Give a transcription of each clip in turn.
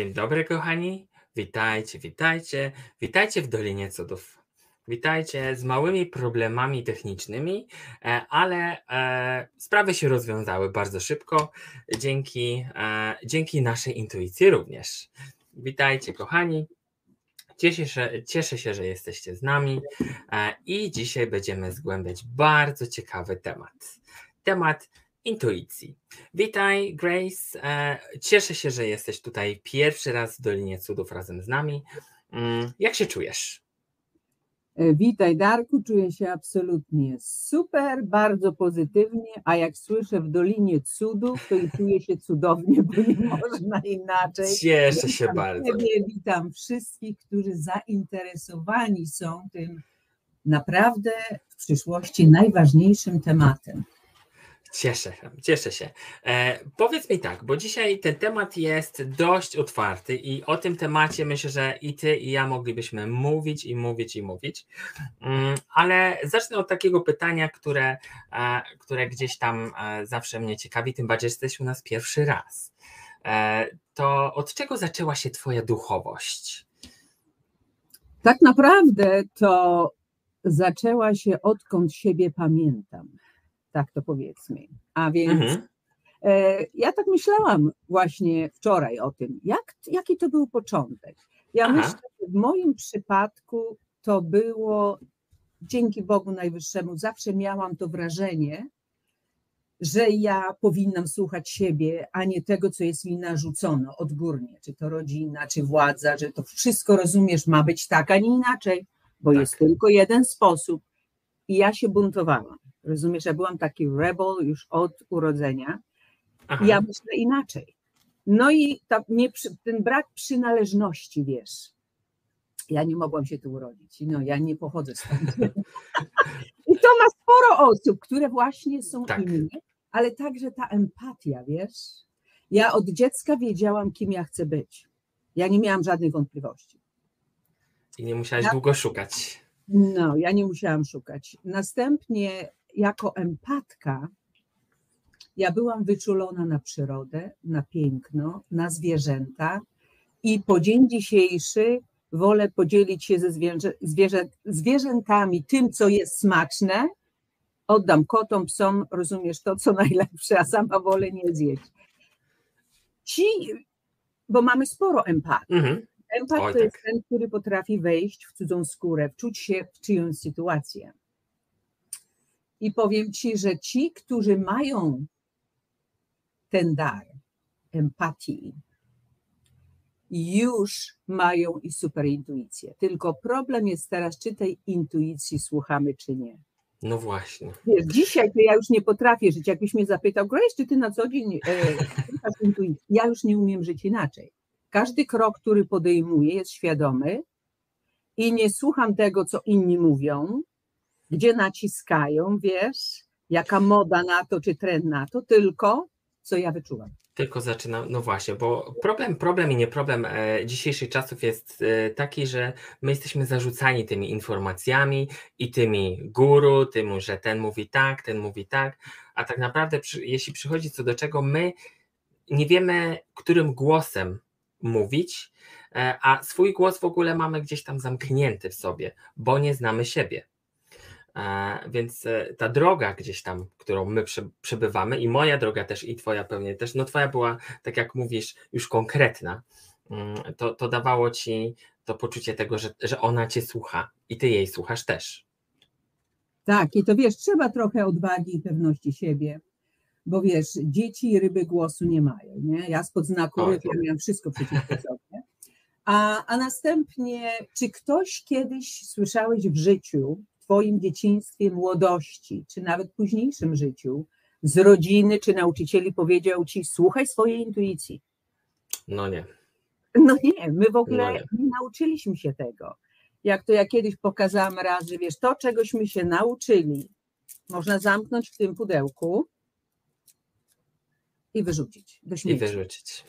Dzień dobry, kochani. Witajcie, witajcie. Witajcie w Dolinie Cudów. Witajcie z małymi problemami technicznymi, e, ale e, sprawy się rozwiązały bardzo szybko dzięki, e, dzięki naszej intuicji również. Witajcie, kochani. Cieszę się, cieszę się, że jesteście z nami i dzisiaj będziemy zgłębiać bardzo ciekawy temat. Temat intuicji. Witaj, Grace. E, cieszę się, że jesteś tutaj pierwszy raz w Dolinie Cudów razem z nami. Mm, jak się czujesz? E, witaj, Darku. Czuję się absolutnie super, bardzo pozytywnie, a jak słyszę w Dolinie Cudów, to i czuję się cudownie, bo nie można inaczej. Cieszę się witam bardzo. Ciebie, witam wszystkich, którzy zainteresowani są tym naprawdę w przyszłości najważniejszym tematem. Cieszę się, cieszę się. E, powiedz mi tak, bo dzisiaj ten temat jest dość otwarty i o tym temacie myślę, że i ty, i ja moglibyśmy mówić i mówić i mówić, mm, ale zacznę od takiego pytania, które, e, które gdzieś tam e, zawsze mnie ciekawi, tym bardziej jesteś u nas pierwszy raz. E, to od czego zaczęła się twoja duchowość? Tak naprawdę to zaczęła się odkąd siebie pamiętam tak to powiedzmy. A więc mhm. e, ja tak myślałam właśnie wczoraj o tym, jak, jaki to był początek. Ja Aha. myślę, że w moim przypadku to było dzięki Bogu Najwyższemu, zawsze miałam to wrażenie, że ja powinnam słuchać siebie, a nie tego, co jest mi narzucono odgórnie, czy to rodzina, czy władza, że to wszystko rozumiesz, ma być tak, a nie inaczej, bo tak. jest tylko jeden sposób. I ja się buntowałam. Rozumiesz, ja byłam taki rebel już od urodzenia. Aha. Ja myślę inaczej. No i ta, nie, ten brak przynależności, wiesz. Ja nie mogłam się tu urodzić. No, ja nie pochodzę stąd. I to ma sporo osób, które właśnie są tak. inne, ale także ta empatia, wiesz. Ja od dziecka wiedziałam, kim ja chcę być. Ja nie miałam żadnych wątpliwości. I nie musiałaś ja, długo szukać. No, ja nie musiałam szukać. Następnie jako empatka ja byłam wyczulona na przyrodę, na piękno, na zwierzęta i po dzień dzisiejszy wolę podzielić się ze zwierzę, zwierzę, zwierzętami tym, co jest smaczne. Oddam kotom, psom, rozumiesz to, co najlepsze, a sama wolę nie zjeść. Ci, bo mamy sporo empatii. Mhm. Empat to tak. jest ten, który potrafi wejść w cudzą skórę, wczuć się w czyjąś sytuację. I powiem Ci, że ci, którzy mają ten dar empatii, już mają i superintuicję. Tylko problem jest teraz, czy tej intuicji słuchamy, czy nie. No właśnie. Wiesz, dzisiaj to ja już nie potrafię żyć. Jakbyś mnie zapytał, Grace, czy ty na co dzień e, intuicji? Ja już nie umiem żyć inaczej. Każdy krok, który podejmuję, jest świadomy i nie słucham tego, co inni mówią, gdzie naciskają, wiesz, jaka moda na to, czy trend na to, tylko co ja wyczułam. Tylko zaczynam, no właśnie, bo problem, problem i nie problem e, dzisiejszych czasów jest e, taki, że my jesteśmy zarzucani tymi informacjami i tymi guru, tym, że ten mówi tak, ten mówi tak, a tak naprawdę przy, jeśli przychodzi co do czego, my nie wiemy, którym głosem mówić, e, a swój głos w ogóle mamy gdzieś tam zamknięty w sobie, bo nie znamy siebie. Więc e, ta droga gdzieś tam, którą my przebywamy, i moja droga też, i Twoja pewnie też, no Twoja była, tak jak mówisz, już konkretna, mm, to, to dawało Ci to poczucie tego, że, że ona Cię słucha i Ty jej słuchasz też. Tak, i to wiesz, trzeba trochę odwagi i pewności siebie, bo wiesz, dzieci i ryby głosu nie mają, nie? Ja spod znaku ryb, ja miałam wszystko przeciwko sobie. A, a następnie, czy ktoś kiedyś słyszałeś w życiu, Twoim dzieciństwie, młodości, czy nawet późniejszym życiu, z rodziny czy nauczycieli powiedział Ci: słuchaj swojej intuicji? No nie. No nie, my w ogóle no nie. nie nauczyliśmy się tego. Jak to ja kiedyś pokazałam raz, że wiesz, to czegośmy się nauczyli, można zamknąć w tym pudełku i wyrzucić do śmieci. I wyrzucić.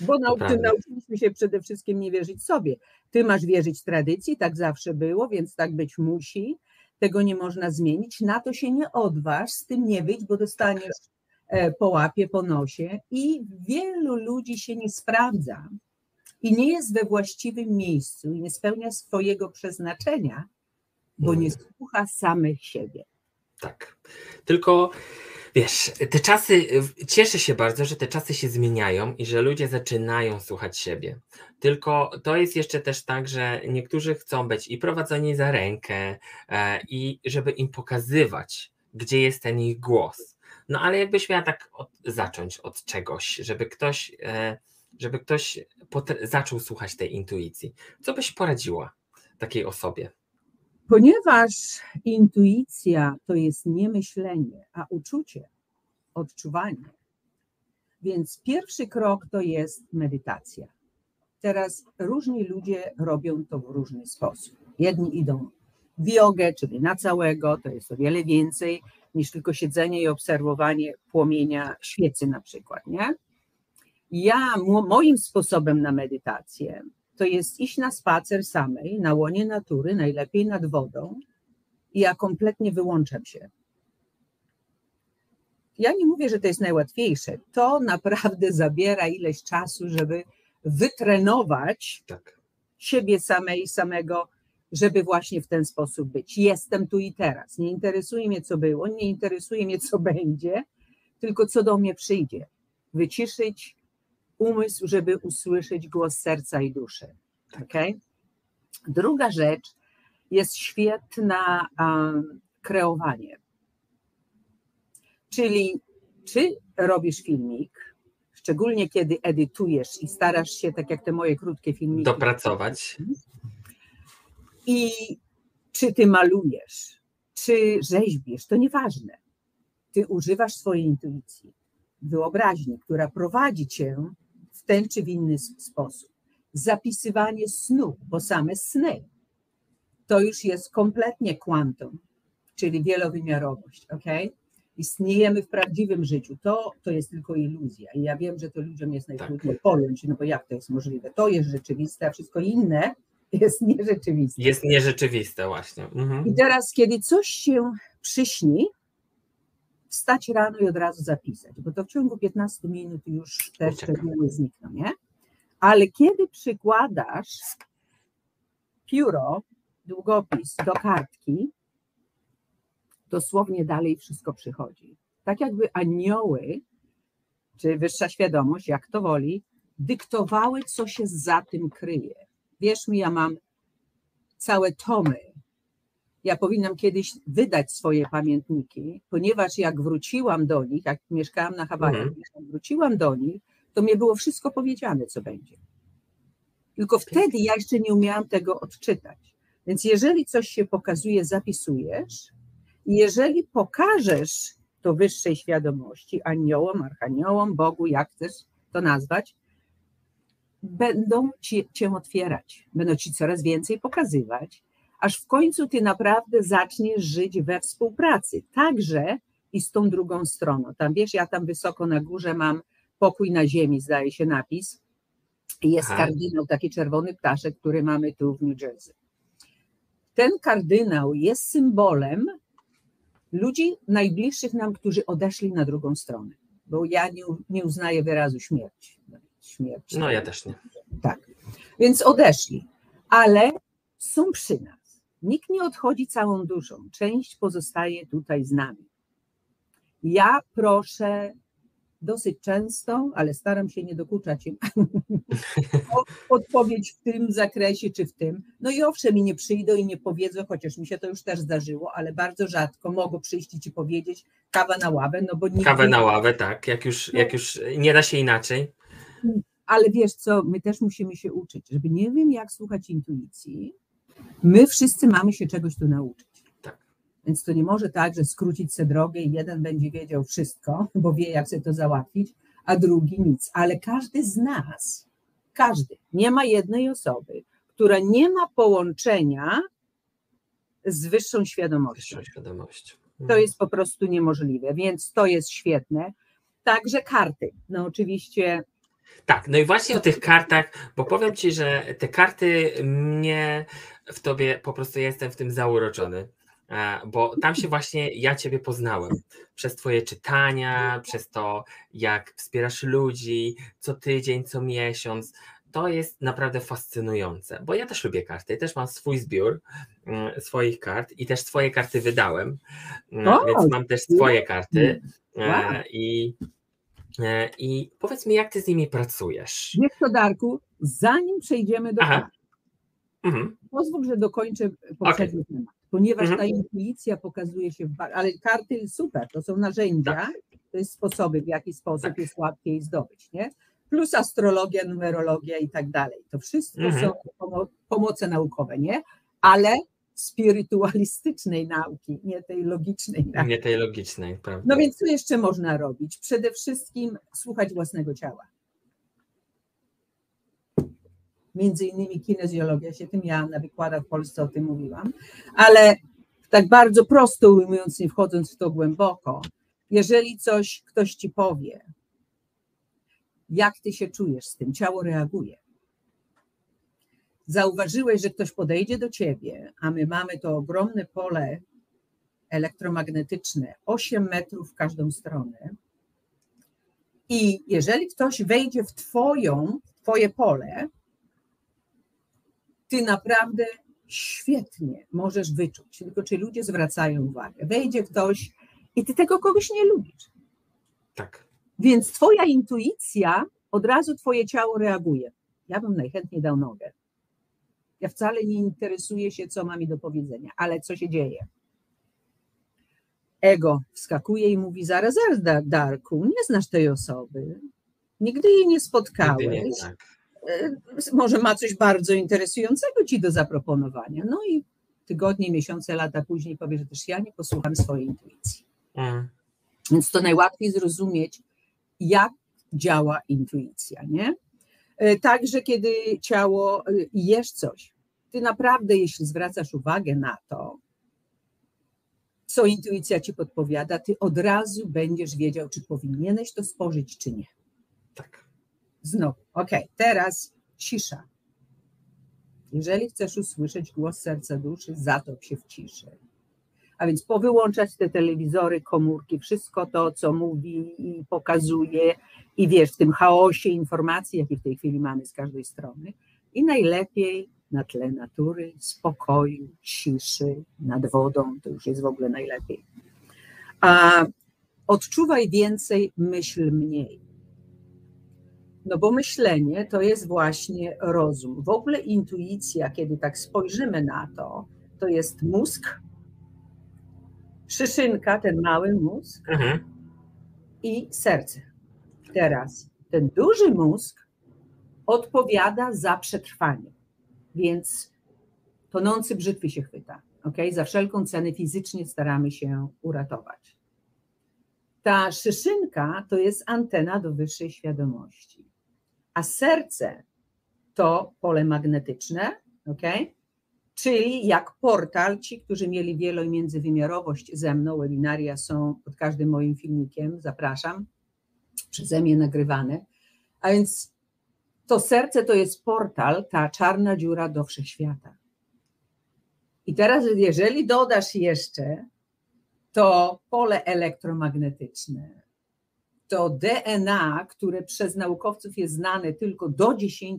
Bo nauczyliśmy się przede wszystkim nie wierzyć sobie. Ty masz wierzyć tradycji, tak zawsze było, więc tak być musi. Tego nie można zmienić. Na to się nie odważ, z tym nie wyjdź, bo dostaniesz e, połapie po nosie i wielu ludzi się nie sprawdza i nie jest we właściwym miejscu i nie spełnia swojego przeznaczenia, bo nie mm. słucha samych siebie. Tak. Tylko wiesz, te czasy, cieszę się bardzo, że te czasy się zmieniają i że ludzie zaczynają słuchać siebie. Tylko to jest jeszcze też tak, że niektórzy chcą być i prowadzeni za rękę, e, i żeby im pokazywać, gdzie jest ten ich głos. No ale jakbyś miała tak od, zacząć od czegoś, żeby ktoś, e, żeby ktoś zaczął słuchać tej intuicji, co byś poradziła takiej osobie? Ponieważ intuicja to jest nie myślenie, a uczucie, odczuwanie. Więc pierwszy krok to jest medytacja. Teraz różni ludzie robią to w różny sposób. Jedni idą w jogę, czyli na całego, to jest o wiele więcej niż tylko siedzenie i obserwowanie płomienia świecy na przykład, nie? Ja, moim sposobem na medytację to jest iść na spacer samej, na łonie natury, najlepiej nad wodą i ja kompletnie wyłączam się. Ja nie mówię, że to jest najłatwiejsze. To naprawdę zabiera ileś czasu, żeby wytrenować tak. siebie samej, samego, żeby właśnie w ten sposób być. Jestem tu i teraz. Nie interesuje mnie, co było, nie interesuje mnie, co będzie, tylko co do mnie przyjdzie. Wyciszyć, umysł, żeby usłyszeć głos serca i duszy. Okay? Druga rzecz jest świetna um, kreowanie. Czyli czy robisz filmik, szczególnie kiedy edytujesz i starasz się, tak jak te moje krótkie filmiki, dopracować. I czy ty malujesz, czy rzeźbisz, to nieważne. Ty używasz swojej intuicji, wyobraźni, która prowadzi cię ten czy w inny sposób. Zapisywanie snu, bo same sny to już jest kompletnie kwantum, czyli wielowymiarowość, ok? Istniejemy w prawdziwym życiu. To, to jest tylko iluzja. I ja wiem, że to ludziom jest najtrudniej tak. pojąć, no bo jak to jest możliwe? To jest rzeczywiste, a wszystko inne jest nierzeczywiste. Jest nierzeczywiste, właśnie. Mhm. I teraz, kiedy coś się przyśni, wstać rano i od razu zapisać, bo to w ciągu 15 minut już te szczegóły znikną, nie? Ale kiedy przykładasz pióro, długopis do kartki, dosłownie dalej wszystko przychodzi. Tak jakby anioły, czy wyższa świadomość, jak to woli, dyktowały, co się za tym kryje. Wierz mi, ja mam całe tomy ja powinnam kiedyś wydać swoje pamiętniki, ponieważ jak wróciłam do nich, jak mieszkałam na Hawajach, mhm. jak wróciłam do nich, to mnie było wszystko powiedziane, co będzie. Tylko wtedy ja jeszcze nie umiałam tego odczytać. Więc jeżeli coś się pokazuje, zapisujesz, i jeżeli pokażesz to wyższej świadomości, aniołom, archaniołom, Bogu, jak chcesz to nazwać, będą ci, cię otwierać, będą ci coraz więcej pokazywać, aż w końcu ty naprawdę zaczniesz żyć we współpracy, także i z tą drugą stroną. Tam wiesz, ja tam wysoko na górze mam pokój na ziemi, zdaje się napis. Jest Aha. kardynał, taki czerwony ptaszek, który mamy tu w New Jersey. Ten kardynał jest symbolem ludzi najbliższych nam, którzy odeszli na drugą stronę. Bo ja nie, nie uznaję wyrazu śmierć. śmierć. No ja też nie. Tak. Więc odeszli, ale są przy nas. Nikt nie odchodzi całą duszą, część pozostaje tutaj z nami. Ja proszę dosyć często, ale staram się nie dokuczać im o odpowiedź w tym zakresie czy w tym. No i owszem, mi nie przyjdą i nie powiedzą, chociaż mi się to już też zdarzyło, ale bardzo rzadko mogą przyjść i ci powiedzieć kawa na ławę, no bo nigdy... Kawę na ławę, tak, jak już, jak już nie da się inaczej. Ale wiesz co, my też musimy się uczyć, żeby nie wiem jak słuchać intuicji, My wszyscy mamy się czegoś tu nauczyć. Tak. Więc to nie może tak, że skrócić sobie drogę i jeden będzie wiedział wszystko, bo wie, jak sobie to załatwić, a drugi nic. Ale każdy z nas, każdy, nie ma jednej osoby, która nie ma połączenia z wyższą świadomością. Wyższą. To jest po prostu niemożliwe, więc to jest świetne. Także karty. No oczywiście tak, no i właśnie o tych kartach, bo powiem Ci, że te karty mnie w Tobie po prostu jestem w tym zauroczony. E, bo tam się właśnie ja Ciebie poznałem. Przez Twoje czytania, przez to, jak wspierasz ludzi co tydzień, co miesiąc. To jest naprawdę fascynujące, bo ja też lubię karty. Też mam swój zbiór mm, swoich kart i też swoje karty wydałem, mm, o, więc mam też swoje karty. E, wow. I, e, I powiedz mi, jak ty z nimi pracujesz? Wiesz to, Darku, zanim przejdziemy do kart, mhm. pozwól, że dokończę poprzedni okay. temat ponieważ mhm. ta intuicja pokazuje się, w, ale karty super, to są narzędzia, tak. to jest sposoby, w jaki sposób tak. jest łatwiej zdobyć, nie? Plus astrologia, numerologia i tak dalej. To wszystko mhm. są pomo pomoce naukowe, nie? Ale spirytualistycznej nauki, nie tej logicznej nauki. Nie tej logicznej, prawda. No więc co jeszcze można robić? Przede wszystkim słuchać własnego ciała między innymi kinezjologia, się tym ja na wykładach w Polsce o tym mówiłam, ale tak bardzo prosto ujmując, nie wchodząc w to głęboko, jeżeli coś ktoś ci powie, jak ty się czujesz z tym, ciało reaguje. Zauważyłeś, że ktoś podejdzie do ciebie, a my mamy to ogromne pole elektromagnetyczne, 8 metrów w każdą stronę. I jeżeli ktoś wejdzie w twoją, twoje pole, ty naprawdę świetnie możesz wyczuć, tylko czy ludzie zwracają uwagę. Wejdzie ktoś i ty tego kogoś nie lubisz. Tak. Więc twoja intuicja, od razu twoje ciało reaguje. Ja bym najchętniej dał nogę. Ja wcale nie interesuję się, co ma mi do powiedzenia, ale co się dzieje? Ego wskakuje i mówi: Zaraz, zaraz, Darku, nie znasz tej osoby. Nigdy jej nie spotkałeś. Nie, tak. E, może ma coś bardzo interesującego ci do zaproponowania. No i tygodnie, miesiące, lata później powie, że też ja nie posłucham swojej intuicji. Mm. Więc to najłatwiej zrozumieć, jak działa intuicja, nie? E, także kiedy ciało e, jesz coś, ty naprawdę, jeśli zwracasz uwagę na to, co intuicja ci podpowiada, ty od razu będziesz wiedział, czy powinieneś to spożyć, czy nie. Znowu, ok, teraz cisza. Jeżeli chcesz usłyszeć głos serca duszy, zatop się w ciszy. A więc powyłączać te telewizory, komórki, wszystko to, co mówi i pokazuje, i wiesz, w tym chaosie informacji, jaki w tej chwili mamy z każdej strony. I najlepiej na tle natury, spokoju, ciszy, nad wodą, to już jest w ogóle najlepiej. A odczuwaj więcej, myśl mniej. No bo myślenie to jest właśnie rozum. W ogóle intuicja, kiedy tak spojrzymy na to, to jest mózg, szyszynka, ten mały mózg mhm. i serce. Teraz ten duży mózg odpowiada za przetrwanie, więc tonący brzytwy się chwyta. Okay? Za wszelką cenę fizycznie staramy się uratować. Ta szyszynka to jest antena do wyższej świadomości a serce to pole magnetyczne, ok? Czyli jak portal, ci, którzy mieli wielo- i międzywymiarowość ze mną, webinaria są pod każdym moim filmikiem, zapraszam, przeze mnie nagrywane. A więc to serce to jest portal, ta czarna dziura do wszechświata. I teraz, jeżeli dodasz jeszcze to pole elektromagnetyczne, to DNA, które przez naukowców jest znane tylko do 10%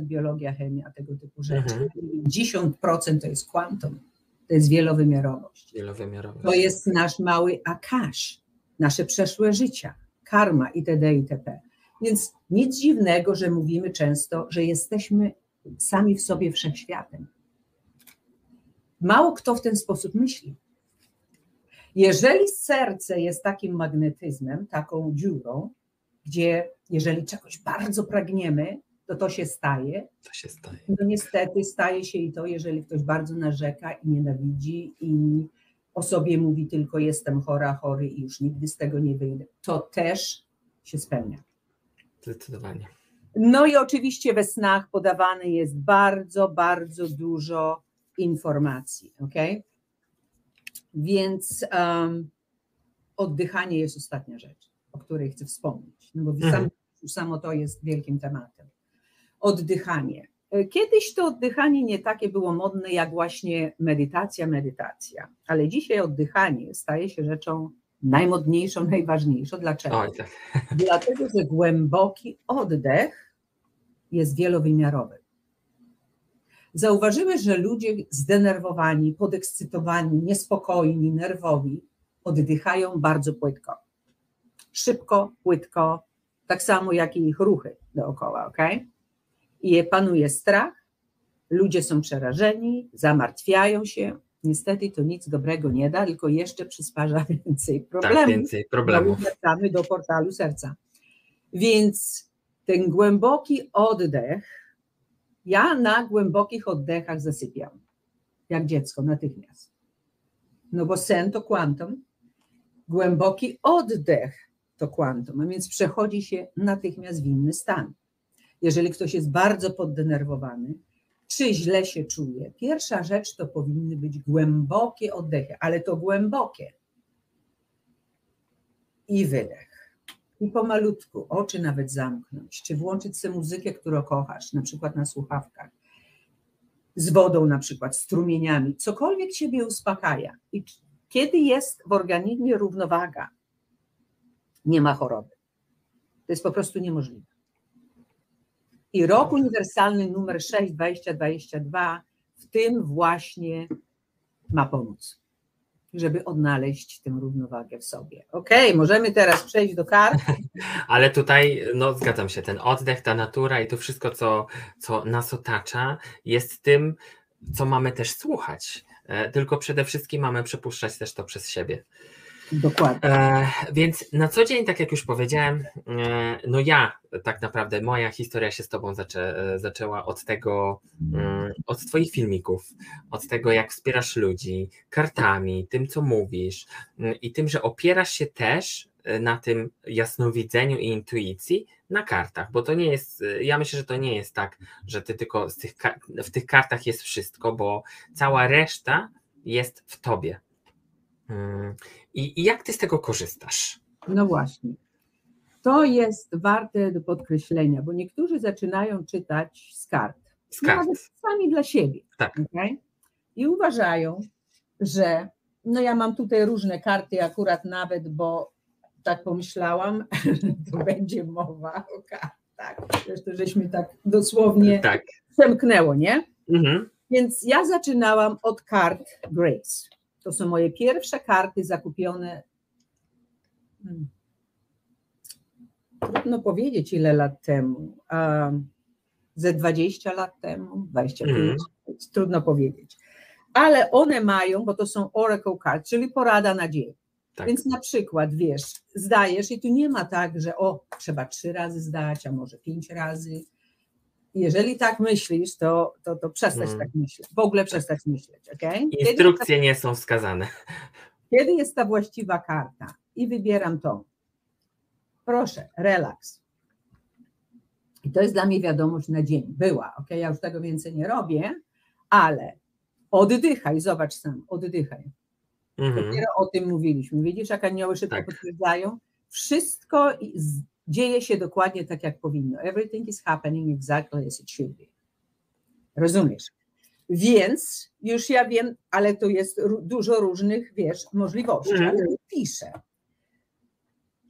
biologia, chemia, tego typu rzeczy. Mhm. 10% to jest kwantum, to jest wielowymiarowość. wielowymiarowość. To jest nasz mały akash, nasze przeszłe życia, karma itd. itp. Więc nic dziwnego, że mówimy często, że jesteśmy sami w sobie wszechświatem. Mało kto w ten sposób myśli. Jeżeli serce jest takim magnetyzmem, taką dziurą, gdzie jeżeli czegoś bardzo pragniemy, to to się staje. To się staje. No niestety staje się i to, jeżeli ktoś bardzo narzeka i nienawidzi i o sobie mówi tylko jestem chora, chory i już nigdy z tego nie wyjdę, to też się spełnia. Zdecydowanie. No i oczywiście we snach podawane jest bardzo, bardzo dużo informacji, ok? Więc um, oddychanie jest ostatnia rzecz, o której chcę wspomnieć, no bo mhm. sam, samo to jest wielkim tematem. Oddychanie. E, kiedyś to oddychanie nie takie było modne jak właśnie medytacja, medytacja, ale dzisiaj oddychanie staje się rzeczą najmodniejszą, najważniejszą. Dlaczego? Oj, tak. Dlatego, że głęboki oddech jest wielowymiarowy. Zauważyłeś, że ludzie zdenerwowani, podekscytowani, niespokojni, nerwowi oddychają bardzo płytko. Szybko, płytko, tak samo jak i ich ruchy dookoła, ok? I panuje strach, ludzie są przerażeni, zamartwiają się. Niestety to nic dobrego nie da, tylko jeszcze przysparza więcej problemów. Tak, więcej problemów. Wracamy do portalu serca. Więc ten głęboki oddech, ja na głębokich oddechach zasypiam, jak dziecko natychmiast. No bo sen to kwantum, głęboki oddech to kwantum, a więc przechodzi się natychmiast w inny stan. Jeżeli ktoś jest bardzo poddenerwowany, czy źle się czuje, pierwsza rzecz to powinny być głębokie oddechy, ale to głębokie. I wydech. I pomalutku, oczy nawet zamknąć, czy włączyć sobie muzykę, którą kochasz, na przykład na słuchawkach, z wodą na przykład, strumieniami, cokolwiek ciebie uspokaja. I kiedy jest w organizmie równowaga, nie ma choroby. To jest po prostu niemożliwe. I rok uniwersalny numer 6 2022 w tym właśnie ma pomóc, żeby odnaleźć tę równowagę w sobie. Ok, możemy teraz przejść do kart. Ale tutaj, no zgadzam się, ten oddech, ta natura i to wszystko, co, co nas otacza, jest tym, co mamy też słuchać. E, tylko przede wszystkim mamy przepuszczać też to przez siebie. Dokładnie. E, więc na co dzień, tak jak już powiedziałem, e, no ja tak naprawdę, moja historia się z Tobą zaczę, e, zaczęła od tego, mm, od Twoich filmików, od tego, jak wspierasz ludzi, kartami, tym, co mówisz mm, i tym, że opierasz się też e, na tym jasnowidzeniu i intuicji na kartach, bo to nie jest, ja myślę, że to nie jest tak, że ty tylko tych, w tych kartach jest wszystko, bo cała reszta jest w tobie. I, I jak ty z tego korzystasz? No właśnie. To jest warte do podkreślenia, bo niektórzy zaczynają czytać z kart. Z kart. Nawet sami dla siebie. Tak. Okay? I uważają, że no ja mam tutaj różne karty akurat nawet, bo tak pomyślałam, to będzie mowa o kartach. Zresztą żeśmy tak dosłownie tak. przemknęło, nie? Mhm. Więc ja zaczynałam od kart Grace. To są moje pierwsze karty zakupione. Hmm. Trudno powiedzieć, ile lat temu. Ze 20 lat temu, 25, mm. trudno powiedzieć. Ale one mają, bo to są Oracle Cards, czyli porada na dzień. Tak. Więc na przykład, wiesz, zdajesz i tu nie ma tak, że o, trzeba trzy razy zdać, a może pięć razy. Jeżeli tak myślisz, to, to, to przestać mm. tak myśleć. W ogóle przestać myśleć, ok? Instrukcje ta, nie są wskazane. Kiedy jest ta właściwa karta i wybieram tą. Proszę, relaks. I to jest dla mnie wiadomość na dzień. Była, ok? Ja już tego więcej nie robię, ale oddychaj, zobacz sam, oddychaj. Mhm. Dopiero o tym mówiliśmy. Widzisz, jak anioły szybko tak. potwierdzają? Wszystko dzieje się dokładnie tak, jak powinno. Everything is happening exactly as it should be. Rozumiesz? Więc już ja wiem, ale tu jest dużo różnych, wiesz, możliwości, mm. ale piszę.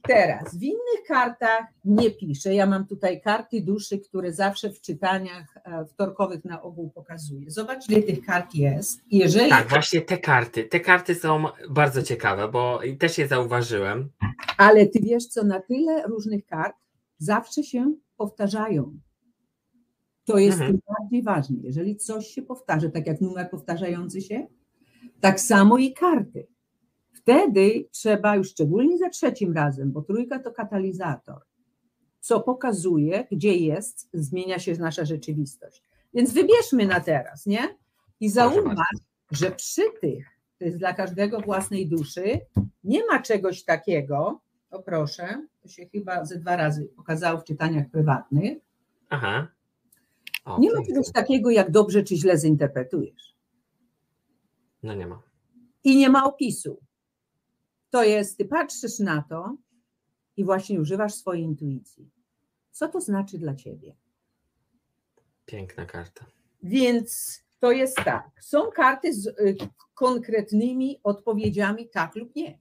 Teraz w innych kartach nie piszę. Ja mam tutaj karty duszy, które zawsze w czytaniach e, wtorkowych na ogół pokazuję. Zobacz, ile tych kart jest. Jeżeli... Tak, właśnie te karty. Te karty są bardzo ciekawe, bo też je zauważyłem. Ale ty wiesz co, na tyle różnych kart zawsze się powtarzają. To jest mhm. bardziej ważne. Jeżeli coś się powtarza, tak jak numer powtarzający się, tak samo i karty. Wtedy trzeba już szczególnie za trzecim razem, bo trójka to katalizator, co pokazuje, gdzie jest, zmienia się nasza rzeczywistość. Więc wybierzmy na teraz, nie? I zauważ, że przy tych, to jest dla każdego własnej duszy, nie ma czegoś takiego, o proszę, to się chyba ze dwa razy pokazało w czytaniach prywatnych. Aha. O, nie ma czegoś takiego, jak dobrze czy źle zinterpretujesz. No nie ma. I nie ma opisu to jest, ty patrzysz na to i właśnie używasz swojej intuicji. Co to znaczy dla ciebie? Piękna karta. Więc to jest tak. Są karty z y, konkretnymi odpowiedziami tak lub nie.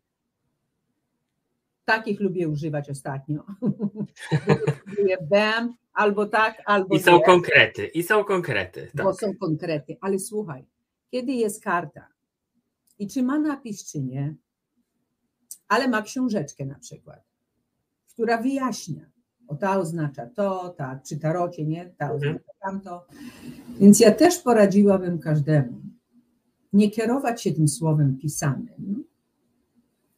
Takich lubię używać ostatnio. Bam, albo tak, albo I są nie. konkrety, i są konkrety. Tak. Bo są konkrety, ale słuchaj, kiedy jest karta i czy ma napis, czy nie, ale ma książeczkę na przykład, która wyjaśnia, o ta oznacza to, ta przy tarocie, nie, ta mhm. oznacza tamto. Więc ja też poradziłabym każdemu nie kierować się tym słowem pisanym,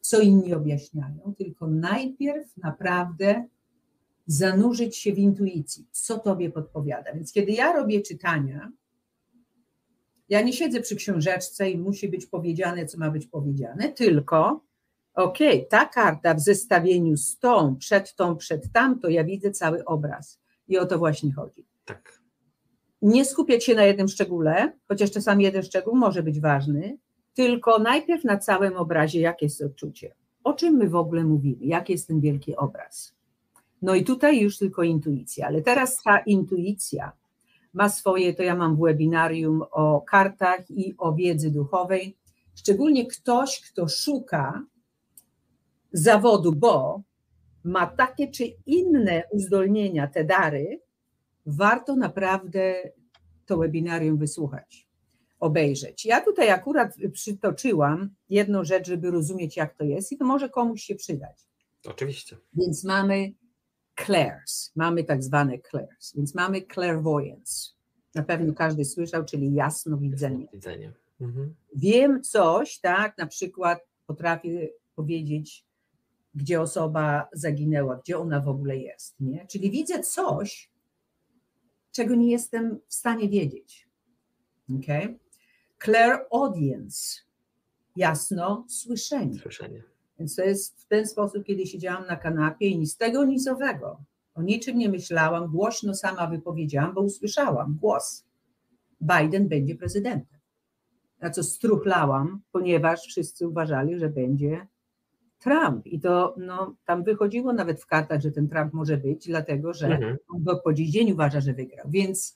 co inni objaśniają, tylko najpierw naprawdę zanurzyć się w intuicji, co tobie podpowiada. Więc kiedy ja robię czytania, ja nie siedzę przy książeczce i musi być powiedziane, co ma być powiedziane, tylko okej, okay, ta karta w zestawieniu z tą, przed tą, przed tamto, ja widzę cały obraz. I o to właśnie chodzi. Tak. Nie skupiać się na jednym szczególe, chociaż czasami jeden szczegół może być ważny, tylko najpierw na całym obrazie, jakie jest odczucie. O czym my w ogóle mówimy? Jaki jest ten wielki obraz? No i tutaj już tylko intuicja, ale teraz ta intuicja ma swoje, to ja mam webinarium o kartach i o wiedzy duchowej. Szczególnie ktoś, kto szuka zawodu, bo ma takie czy inne uzdolnienia, te dary, warto naprawdę to webinarium wysłuchać, obejrzeć. Ja tutaj akurat przytoczyłam jedną rzecz, żeby rozumieć, jak to jest, i to może komuś się przydać. Oczywiście. Więc mamy clairs, mamy tak zwane clairs, więc mamy clairvoyance. Na pewno każdy słyszał, czyli jasnowidzenie. Widzenie. Mhm. Wiem coś, tak, na przykład potrafię powiedzieć, gdzie osoba zaginęła, gdzie ona w ogóle jest, nie? Czyli widzę coś, czego nie jestem w stanie wiedzieć. Okay? Clairaudience, jasno słyszenie. Słyszenie. Więc to jest w ten sposób, kiedy siedziałam na kanapie i nic tego, nic owego. O niczym nie myślałam, głośno sama wypowiedziałam, bo usłyszałam głos. Biden będzie prezydentem. Na co struchlałam, ponieważ wszyscy uważali, że będzie Trump. I to no, tam wychodziło nawet w kartach, że ten Trump może być, dlatego że mhm. on po dziś dzień uważa, że wygrał. Więc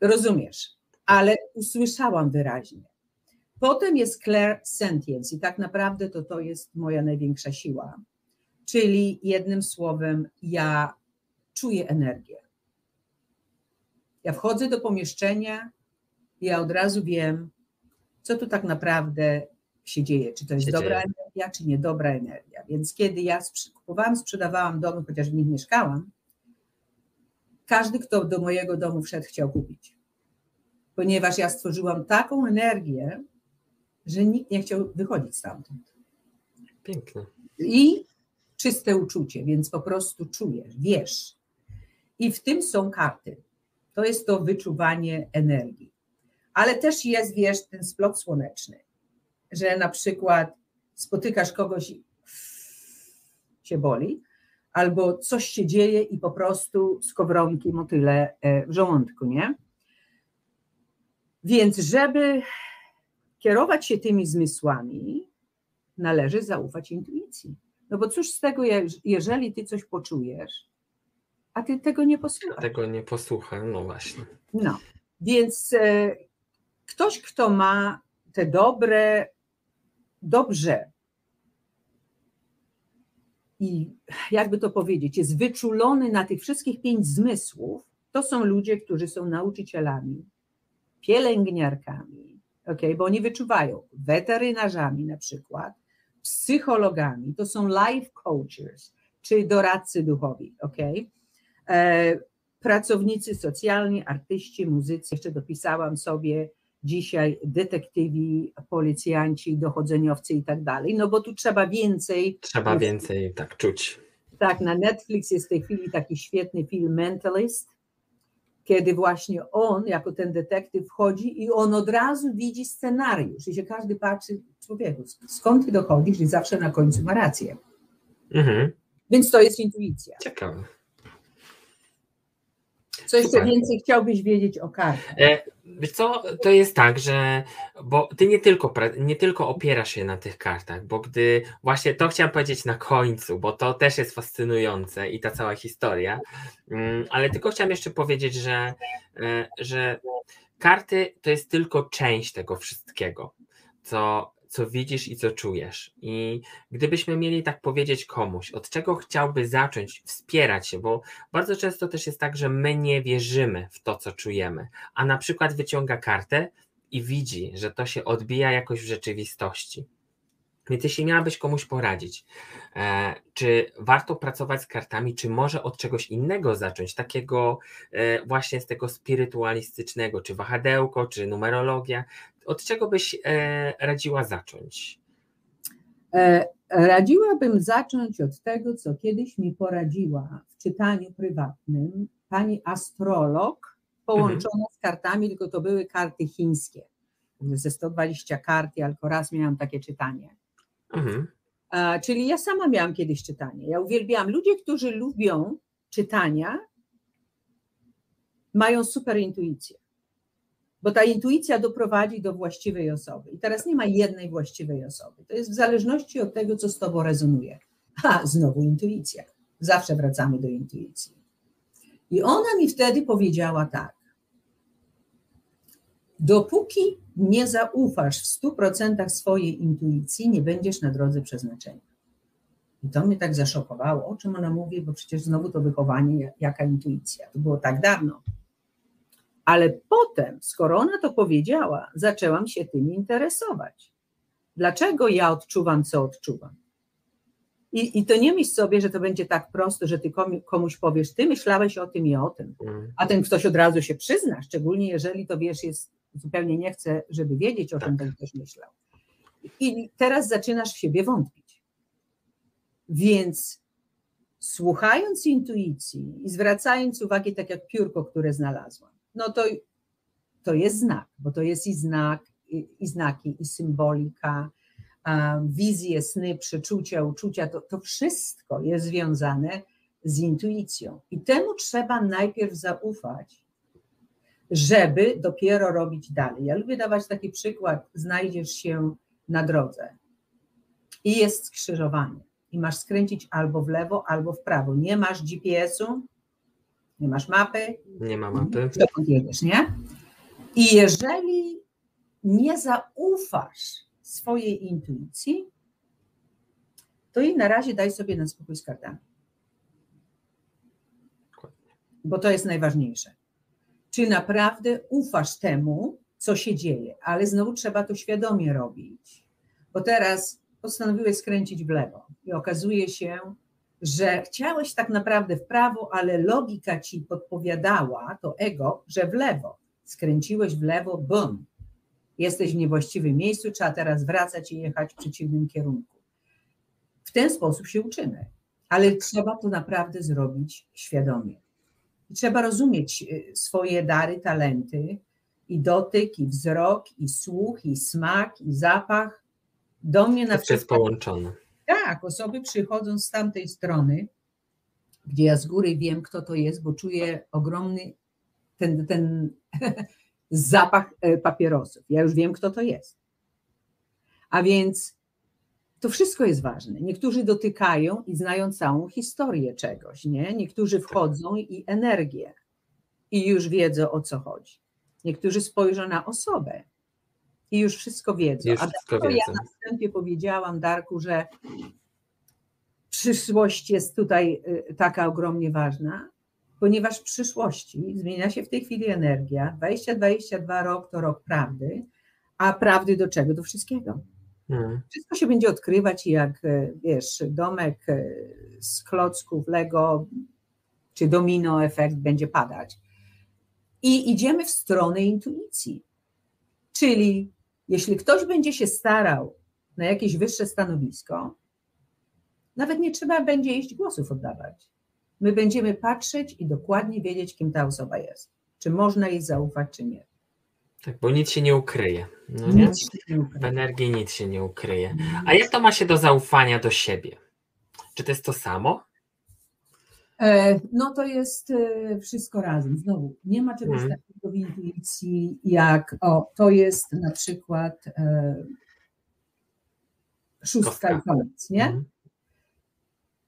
rozumiesz, ale usłyszałam wyraźnie. Potem jest Claire Sentience i tak naprawdę to to jest moja największa siła. Czyli jednym słowem, ja czuję energię. Ja wchodzę do pomieszczenia, ja od razu wiem, co tu tak naprawdę się dzieje, czy to jest dobra dzieje. energia, czy niedobra energia. Więc kiedy ja kupowałam, sprzedawałam domy, chociaż w nich mieszkałam, każdy, kto do mojego domu wszedł, chciał kupić. Ponieważ ja stworzyłam taką energię, że nikt nie chciał wychodzić stamtąd. Piękne. I czyste uczucie, więc po prostu czujesz, wiesz. I w tym są karty. To jest to wyczuwanie energii. Ale też jest, wiesz, ten splot słoneczny że na przykład spotykasz kogoś i się boli, albo coś się dzieje i po prostu skowronki, motyle e, w żołądku, nie? Więc żeby kierować się tymi zmysłami, należy zaufać intuicji. No bo cóż z tego, jeżeli ty coś poczujesz, a ty tego nie posłuchasz. Tego nie posłucham, no właśnie. No, więc e, ktoś, kto ma te dobre dobrze i jakby to powiedzieć, jest wyczulony na tych wszystkich pięć zmysłów, to są ludzie, którzy są nauczycielami, pielęgniarkami, okay, bo oni wyczuwają, weterynarzami na przykład, psychologami, to są life coaches, czy doradcy duchowi, okay? E, pracownicy socjalni, artyści, muzycy, jeszcze dopisałam sobie dzisiaj detektywi, policjanci, dochodzeniowcy i tak dalej, no bo tu trzeba więcej. Trzeba więcej tak czuć. Tak, na Netflix jest w tej chwili taki świetny film Mentalist, kiedy właśnie on, jako ten detektyw, wchodzi i on od razu widzi scenariusz i się każdy patrzy, człowieku, skąd ty dochodzisz i zawsze na końcu ma rację. Mhm. Więc to jest intuicja. Ciekawe. Co jeszcze Super. więcej chciałbyś wiedzieć o kartach? E, wiesz co, to jest tak, że bo ty nie tylko, nie tylko opierasz się na tych kartach, bo gdy właśnie to chciałem powiedzieć na końcu, bo to też jest fascynujące i ta cała historia, mm, ale tylko chciałem jeszcze powiedzieć, że, e, że karty to jest tylko część tego wszystkiego, co co widzisz i co czujesz. I gdybyśmy mieli tak powiedzieć komuś, od czego chciałby zacząć wspierać się, bo bardzo często też jest tak, że my nie wierzymy w to, co czujemy, a na przykład wyciąga kartę i widzi, że to się odbija jakoś w rzeczywistości. Więc jeśli miałabyś komuś poradzić, e, czy warto pracować z kartami, czy może od czegoś innego zacząć, takiego e, właśnie z tego spirytualistycznego, czy wahadełko, czy numerologia, od czego byś e, radziła zacząć? Radziłabym zacząć od tego, co kiedyś mi poradziła w czytaniu prywatnym pani astrolog, połączona mhm. z kartami, tylko to były karty chińskie. Ze 120 kart, ja tylko raz miałam takie czytanie. Mhm. Czyli ja sama miałam kiedyś czytanie. Ja uwielbiałam. Ludzie, którzy lubią czytania, mają super intuicję. Bo ta intuicja doprowadzi do właściwej osoby. I teraz nie ma jednej właściwej osoby. To jest w zależności od tego, co z tobą rezonuje. Ha, znowu intuicja. Zawsze wracamy do intuicji. I ona mi wtedy powiedziała tak. Dopóki nie zaufasz w 100% swojej intuicji, nie będziesz na drodze przeznaczenia. I to mnie tak zaszokowało, o czym ona mówi, bo przecież znowu to wychowanie, jaka intuicja. To było tak dawno. Ale potem, skoro ona to powiedziała, zaczęłam się tym interesować. Dlaczego ja odczuwam, co odczuwam? I, I to nie myśl sobie, że to będzie tak prosto, że ty komuś powiesz, ty myślałeś o tym i o tym, mm. a ten ktoś od razu się przyzna, szczególnie jeżeli to wiesz, jest zupełnie nie chce, żeby wiedzieć, o czym ten ktoś myślał. I teraz zaczynasz w siebie wątpić. Więc słuchając intuicji i zwracając uwagę, tak jak piórko, które znalazłam, no to, to jest znak, bo to jest i znak, i, i znaki, i symbolika, wizje, sny, przeczucia, uczucia, to, to wszystko jest związane z intuicją. I temu trzeba najpierw zaufać, żeby dopiero robić dalej. Ja lubię dawać taki przykład, znajdziesz się na drodze i jest skrzyżowanie i masz skręcić albo w lewo, albo w prawo. Nie masz GPS-u, nie masz mapy. Nie ma mapy. Dokąd jedziesz, nie? I jeżeli nie zaufasz swojej intuicji, to i na razie daj sobie na spokój z kartami. Bo to jest najważniejsze czy naprawdę ufasz temu, co się dzieje, ale znowu trzeba to świadomie robić, bo teraz postanowiłeś skręcić w lewo i okazuje się, że chciałeś tak naprawdę w prawo, ale logika ci podpowiadała, to ego, że w lewo. Skręciłeś w lewo, bum. Jesteś w niewłaściwym miejscu, trzeba teraz wracać i jechać w przeciwnym kierunku. W ten sposób się uczymy, ale trzeba to naprawdę zrobić świadomie. Trzeba rozumieć y, swoje dary, talenty i dotyk, i wzrok, i słuch, i smak, i zapach. Do mnie na przykład. jest połączone. Tak, osoby przychodzą z tamtej strony, gdzie ja z góry wiem, kto to jest, bo czuję ogromny ten, ten zapach e, papierosów. Ja już wiem, kto to jest. A więc to wszystko jest ważne. Niektórzy dotykają i znają całą historię czegoś, nie? Niektórzy wchodzą i energię i już wiedzą o co chodzi. Niektórzy spojrzą na osobę i już wszystko wiedzą. Już A wszystko ja na wstępie powiedziałam, Darku, że przyszłość jest tutaj y, taka ogromnie ważna, ponieważ w przyszłości zmienia się w tej chwili energia. 2022 rok to rok prawdy, a prawdy do czego? Do wszystkiego. Hmm. Wszystko się będzie odkrywać jak, e, wiesz, domek e, z klocków Lego czy domino efekt będzie padać. I idziemy w stronę intuicji. Czyli jeśli ktoś będzie się starał na jakieś wyższe stanowisko, nawet nie trzeba będzie iść głosów oddawać. My będziemy patrzeć i dokładnie wiedzieć, kim ta osoba jest. Czy można jej zaufać, czy nie. Tak, bo nic się nie ukryje. No nie? Nic nie ukryje. W energii nic się nie ukryje. A jak to ma się do zaufania do siebie? Czy to jest to samo? E, no to jest e, wszystko razem. Znowu, nie ma czegoś hmm. takiego w intuicji, jak o, to jest na przykład e, szóstka i koniec, nie? Hmm.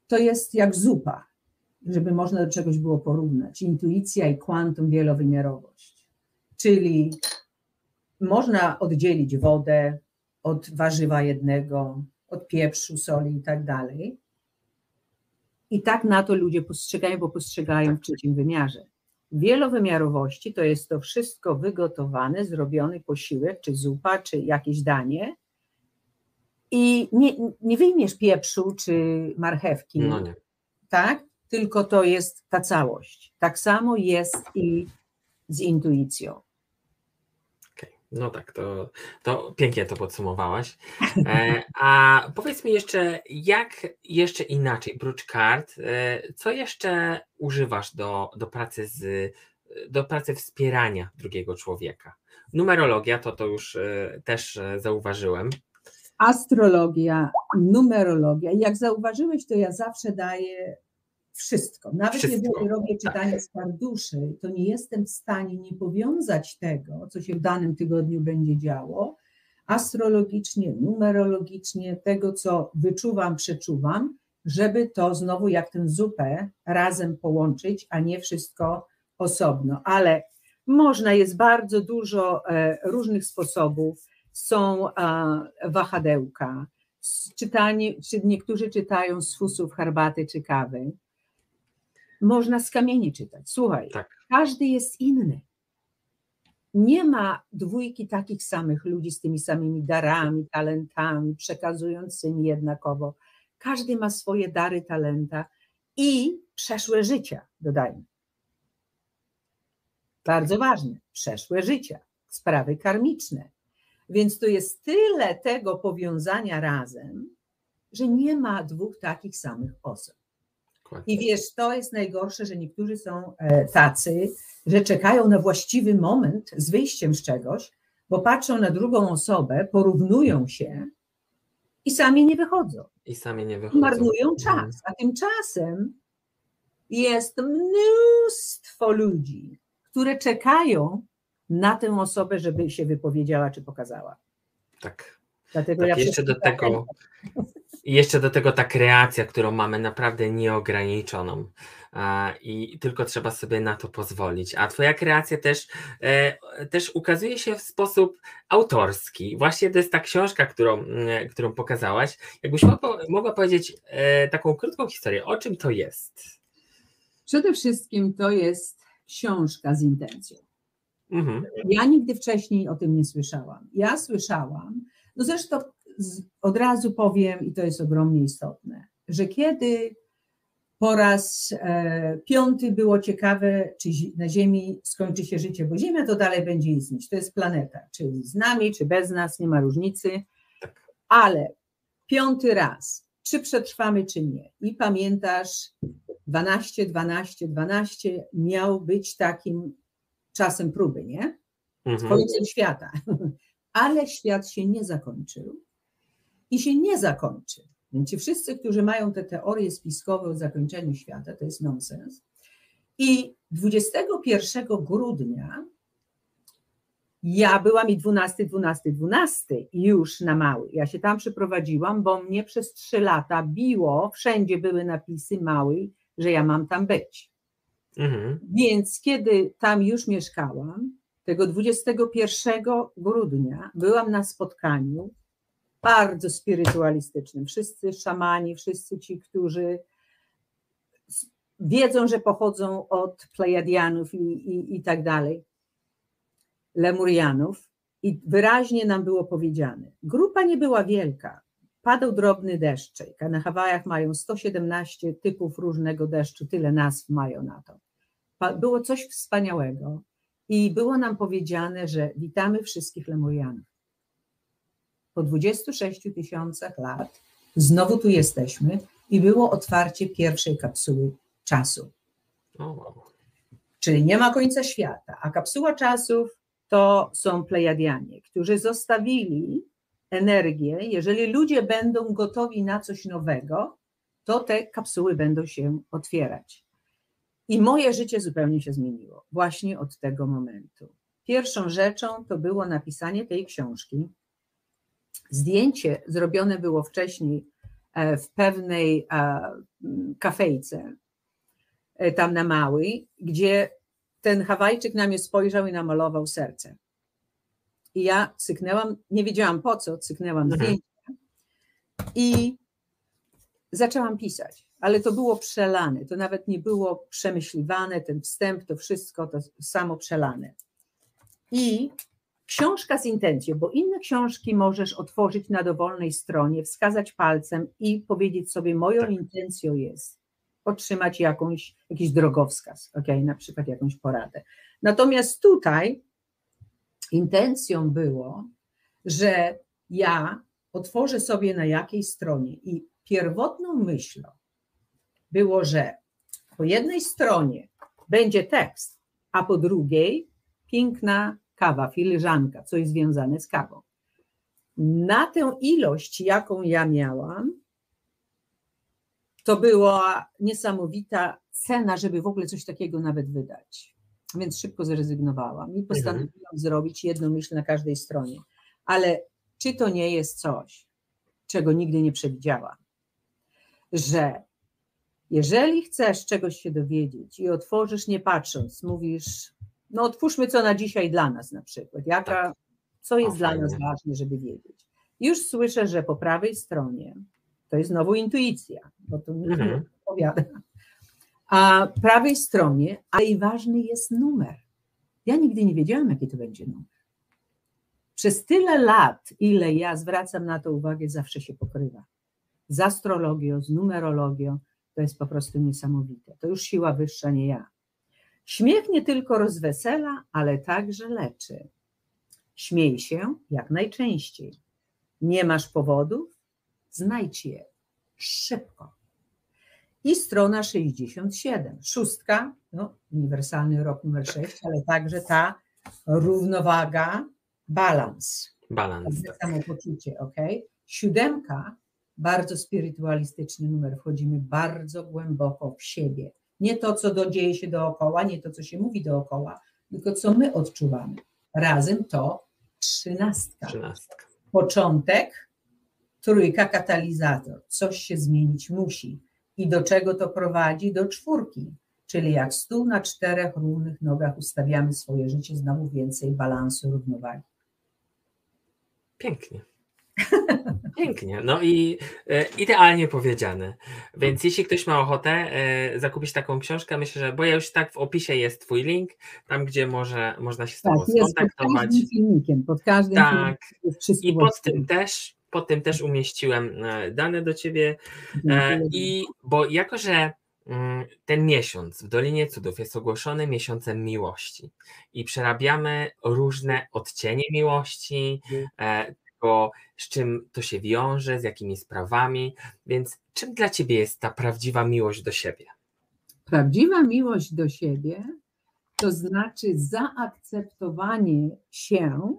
To jest jak zupa, żeby można do czegoś było porównać. Intuicja i kwantum wielowymiarowość. Czyli można oddzielić wodę od warzywa jednego, od pieprzu, soli i tak dalej. I tak na to ludzie postrzegają, bo postrzegają w trzecim wymiarze. Wielowymiarowości to jest to wszystko wygotowane, zrobiony posiłek, czy zupa, czy jakieś danie. I nie, nie wyjmiesz pieprzu czy marchewki. No nie. Tak? Tylko to jest ta całość. Tak samo jest i z intuicją. No tak, to, to pięknie to podsumowałaś. E, a powiedz mi jeszcze, jak jeszcze inaczej, prócz kart, e, co jeszcze używasz do, do pracy z do pracy wspierania drugiego człowieka? Numerologia, to to już e, też zauważyłem. Astrologia, numerologia. Jak zauważyłeś, to ja zawsze daję wszystko. Nawet wszystko. jeżeli robię tak. czytanie z karduszy, to nie jestem w stanie nie powiązać tego, co się w danym tygodniu będzie działo, astrologicznie, numerologicznie, tego, co wyczuwam, przeczuwam, żeby to znowu jak tę zupę razem połączyć, a nie wszystko osobno. Ale można, jest bardzo dużo e, różnych sposobów. Są wahadełka, czytanie, czy niektórzy czytają z fusów herbaty czy kawy można z kamieni czytać. Słuchaj, tak. każdy jest inny. Nie ma dwójki takich samych ludzi z tymi samymi darami, talentami, przekazującymi jednakowo. Każdy ma swoje dary, talenta i przeszłe życia, dodajmy. Bardzo ważne, przeszłe życia, sprawy karmiczne. Więc tu jest tyle tego powiązania razem, że nie ma dwóch takich samych osób. I wiesz, to jest najgorsze, że niektórzy są e, tacy, że czekają na właściwy moment z wyjściem z czegoś, bo patrzą na drugą osobę, porównują się i sami nie wychodzą. I sami nie wychodzą. Marnują mhm. czas. A tymczasem jest mnóstwo ludzi, które czekają na tę osobę, żeby się wypowiedziała czy pokazała. Tak. Dlatego tak, ja jeszcze do tego. I jeszcze do tego ta kreacja, którą mamy naprawdę nieograniczoną i tylko trzeba sobie na to pozwolić. A Twoja kreacja też, e, też ukazuje się w sposób autorski. Właśnie to jest ta książka, którą, którą pokazałaś. Jakbyś mogła, mogła powiedzieć e, taką krótką historię, o czym to jest? Przede wszystkim to jest książka z intencją. Mhm. Ja nigdy wcześniej o tym nie słyszałam. Ja słyszałam, no zresztą od razu powiem, i to jest ogromnie istotne, że kiedy po raz e, piąty było ciekawe, czy na Ziemi skończy się życie, bo Ziemia to dalej będzie istnieć. To jest planeta, czy z nami, czy bez nas, nie ma różnicy, ale piąty raz, czy przetrwamy, czy nie. I pamiętasz, 12, 12, 12 miał być takim czasem próby, nie? Mhm. Końcem świata. Ale świat się nie zakończył i się nie zakończy. Więc ci wszyscy, którzy mają te teorie spiskowe o zakończeniu świata, to jest nonsens. I 21 grudnia ja byłam i 12, 12, 12 już na mały. Ja się tam przeprowadziłam, bo mnie przez trzy lata biło, wszędzie były napisy mały, że ja mam tam być. Mhm. Więc kiedy tam już mieszkałam, tego 21 grudnia byłam na spotkaniu bardzo spirytualistycznym. Wszyscy szamani, wszyscy ci, którzy wiedzą, że pochodzą od Plejadianów i, i, i tak dalej, Lemurianów. I wyraźnie nam było powiedziane, grupa nie była wielka, padał drobny deszczyk, a na Hawajach mają 117 typów różnego deszczu, tyle nazw mają na to. Było coś wspaniałego i było nam powiedziane, że witamy wszystkich Lemurianów po 26 tysiącach lat znowu tu jesteśmy i było otwarcie pierwszej kapsuły czasu. Czyli nie ma końca świata, a kapsuła czasów to są Plejadianie, którzy zostawili energię. Jeżeli ludzie będą gotowi na coś nowego, to te kapsuły będą się otwierać. I moje życie zupełnie się zmieniło właśnie od tego momentu. Pierwszą rzeczą to było napisanie tej książki. Zdjęcie zrobione było wcześniej e, w pewnej e, kafejce, e, tam na Małej, gdzie ten Hawajczyk na mnie spojrzał i namalował serce. I ja cyknęłam, nie wiedziałam po co, cyknęłam mhm. zdjęcie i zaczęłam pisać, ale to było przelane, to nawet nie było przemyśliwane, ten wstęp, to wszystko to samo przelane. I książka z intencją, bo inne książki możesz otworzyć na dowolnej stronie, wskazać palcem i powiedzieć sobie, moją tak. intencją jest otrzymać jakąś, jakiś drogowskaz, ok, na przykład jakąś poradę. Natomiast tutaj intencją było, że ja otworzę sobie na jakiej stronie i pierwotną myślą było, że po jednej stronie będzie tekst, a po drugiej piękna kawa, filiżanka, coś związane z kawą. Na tę ilość, jaką ja miałam, to była niesamowita cena, żeby w ogóle coś takiego nawet wydać. Więc szybko zrezygnowałam i postanowiłam mhm. zrobić jedną myśl na każdej stronie. Ale czy to nie jest coś, czego nigdy nie przewidziałam? Że jeżeli chcesz czegoś się dowiedzieć i otworzysz nie patrząc, mówisz, no otwórzmy co na dzisiaj dla nas na przykład, jaka, tak. co jest o, dla nas ważne, żeby wiedzieć. Już słyszę, że po prawej stronie to jest znowu intuicja, bo to mhm. opowiada. A prawej stronie, a i ważny jest numer. Ja nigdy nie wiedziałam, jaki to będzie numer. Przez tyle lat, ile ja zwracam na to uwagę, zawsze się pokrywa. Z astrologią, z numerologią, to jest po prostu niesamowite. To już siła wyższa, nie ja. Śmiech nie tylko rozwesela, ale także leczy. Śmiej się jak najczęściej. Nie masz powodów? Znajdź je szybko. I strona 67. Szóstka, no, uniwersalny rok numer 6, ale także ta równowaga, balans. Balans. Tak. Samopoczucie, ok? Siódemka, bardzo spirytualistyczny numer. Wchodzimy bardzo głęboko w siebie. Nie to, co dzieje się dookoła, nie to, co się mówi dookoła, tylko co my odczuwamy. Razem to trzynastka. trzynastka. Początek, trójka, katalizator. Coś się zmienić musi. I do czego to prowadzi? Do czwórki. Czyli jak stół na czterech równych nogach ustawiamy swoje życie, znowu więcej balansu, równowagi. Pięknie. Pięknie, no i e, idealnie powiedziane. Więc jeśli ktoś ma ochotę e, zakupić taką książkę, myślę, że, bo ja już tak w opisie jest Twój link, tam gdzie może, można się z Tobą tak, skontaktować. Pod każdym filmikiem, pod każdym tak. I pod tym też, pod tym też umieściłem e, dane do Ciebie. E, I bo jako, że mm, ten miesiąc w Dolinie Cudów jest ogłoszony miesiącem miłości i przerabiamy różne odcienie miłości, tego, z czym to się wiąże, z jakimi sprawami. Więc czym dla ciebie jest ta prawdziwa miłość do siebie? Prawdziwa miłość do siebie to znaczy zaakceptowanie się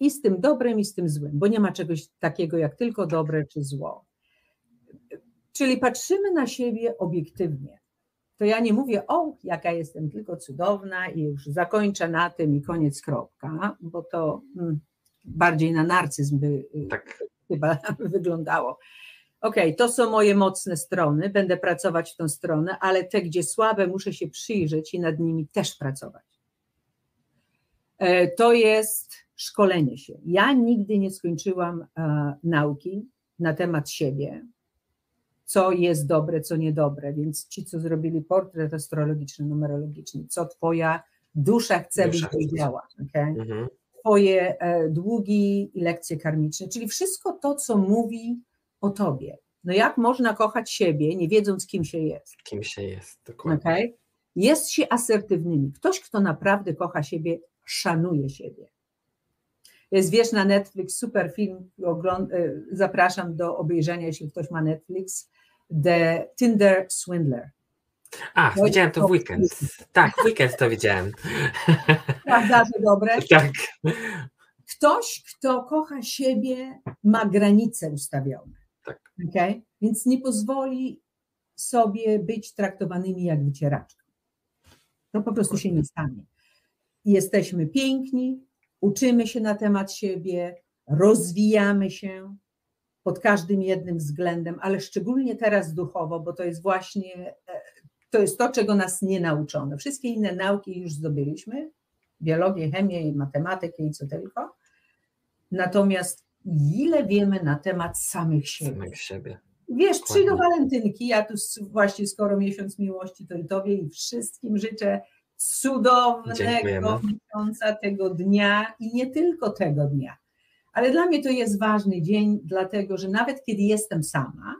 i z tym dobrem, i z tym złym, bo nie ma czegoś takiego jak tylko dobre czy zło. Czyli patrzymy na siebie obiektywnie. To ja nie mówię, o, jaka jestem tylko cudowna i już zakończę na tym i koniec kropka, bo to mm, bardziej na narcyzm by tak. chyba wyglądało. Okej, okay, to są moje mocne strony, będę pracować w tą stronę, ale te, gdzie słabe, muszę się przyjrzeć i nad nimi też pracować. E, to jest szkolenie się. Ja nigdy nie skończyłam e, nauki na temat siebie, co jest dobre, co niedobre, więc ci, co zrobili portret astrologiczny, numerologiczny, co twoja dusza chce, byś wiedziała. Okay? Mhm. Twoje e, długi i lekcje karmiczne, czyli wszystko to, co mówi o Tobie. No jak można kochać siebie, nie wiedząc, kim się jest? Kim się jest, dokładnie. Okay? Jest się asertywnymi. Ktoś, kto naprawdę kocha siebie, szanuje siebie. Jest, wiesz, na Netflix super film, e, zapraszam do obejrzenia, jeśli ktoś ma Netflix, The Tinder Swindler. A, no widziałem to w weekend. Tak, w weekend to widziałem. Prawda, że dobre? Tak. Ktoś, kto kocha siebie, ma granice ustawione. Tak. Okay? Więc nie pozwoli sobie być traktowanymi jak wycieraczka. To po prostu się nie stanie. Jesteśmy piękni, uczymy się na temat siebie, rozwijamy się pod każdym jednym względem, ale szczególnie teraz duchowo, bo to jest właśnie e, to jest to, czego nas nie nauczono. Wszystkie inne nauki już zdobyliśmy, biologię, chemię, matematykę i co tylko. Natomiast ile wiemy na temat samych siebie? Samych siebie. Wiesz, przyjdą walentynki, ja tu właśnie skoro miesiąc miłości, to i Tobie i wszystkim życzę cudownego Dziękujemy. miesiąca, tego dnia i nie tylko tego dnia. Ale dla mnie to jest ważny dzień, dlatego że nawet kiedy jestem sama,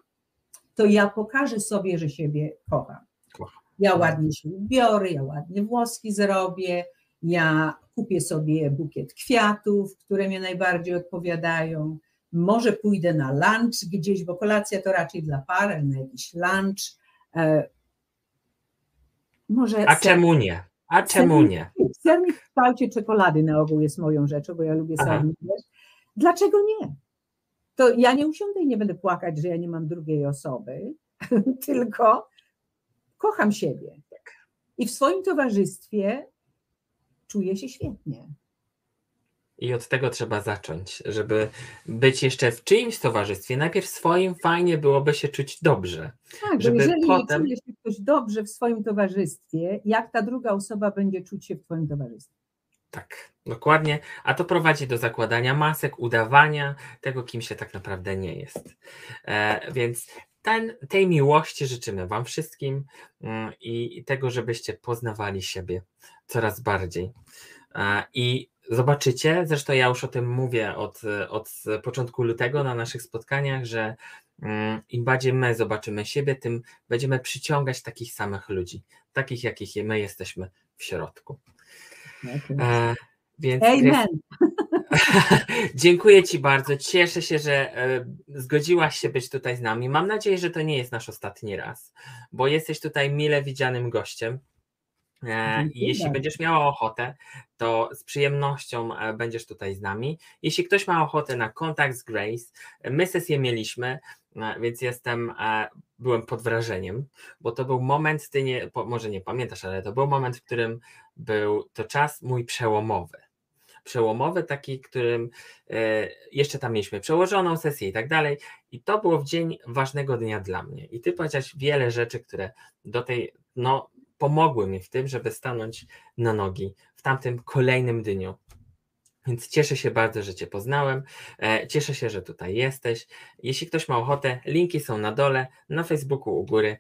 to ja pokażę sobie, że siebie kocham. Ja ładnie się ubiorę, ja ładnie włoski zrobię, ja kupię sobie bukiet kwiatów, które mnie najbardziej odpowiadają. Może pójdę na lunch gdzieś, bo kolacja to raczej dla par, ale na jakiś lunch. E, może A ser... czemu nie? A czemu nie? Sernik w kształcie czekolady na ogół jest moją rzeczą, bo ja lubię sernik. Dlaczego nie? To ja nie usiądę i nie będę płakać, że ja nie mam drugiej osoby, tylko kocham siebie. I w swoim towarzystwie czuję się świetnie. I od tego trzeba zacząć, żeby być jeszcze w czyimś towarzystwie. Najpierw swoim fajnie byłoby się czuć dobrze. Tak, żeby jeżeli potem... nie czuje się ktoś dobrze w swoim towarzystwie, jak ta druga osoba będzie czuć się w Twoim towarzystwie? Tak, dokładnie. A to prowadzi do zakładania masek, udawania tego, kim się tak naprawdę nie jest. E, więc ten, tej miłości życzymy Wam wszystkim mm, i tego, żebyście poznawali siebie coraz bardziej. I zobaczycie, zresztą ja już o tym mówię od, od początku lutego na naszych spotkaniach, że mm, im bardziej my zobaczymy siebie, tym będziemy przyciągać takich samych ludzi, takich jakich my jesteśmy w środku. E, więc Amen. Dziękuję Ci bardzo. Cieszę się, że e, zgodziłaś się być tutaj z nami. Mam nadzieję, że to nie jest nasz ostatni raz, bo jesteś tutaj mile widzianym gościem. E, I jeśli będziesz miała ochotę, to z przyjemnością e, będziesz tutaj z nami. Jeśli ktoś ma ochotę na kontakt z Grace, my sesję mieliśmy, więc jestem, byłem pod wrażeniem, bo to był moment, ty nie, może nie pamiętasz, ale to był moment, w którym był to czas mój przełomowy przełomowy, taki, którym e, jeszcze tam mieliśmy przełożoną sesję i tak dalej. I to było w dzień ważnego dnia dla mnie. I ty powiedziałeś wiele rzeczy, które do tej, no, pomogły mi w tym, żeby stanąć na nogi w tamtym kolejnym dniu. Więc cieszę się bardzo, że Cię poznałem. E, cieszę się, że tutaj jesteś. Jeśli ktoś ma ochotę, linki są na dole, na Facebooku u góry.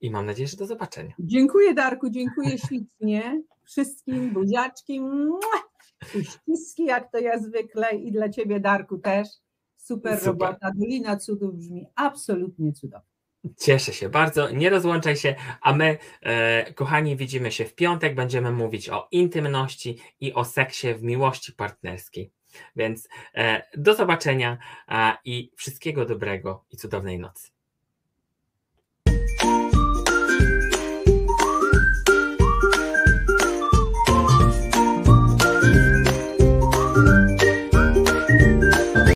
I mam nadzieję, że do zobaczenia. Dziękuję, Darku, dziękuję ślicznie wszystkim buziaczki. Ściski, jak to ja zwykle, i dla Ciebie, Darku, też. Super, Super. robota. Dolina Cudów brzmi absolutnie cudownie. Cieszę się bardzo. Nie rozłączaj się, a my, e, kochani, widzimy się w piątek. Będziemy mówić o intymności i o seksie w miłości partnerskiej. Więc e, do zobaczenia i wszystkiego dobrego i cudownej nocy.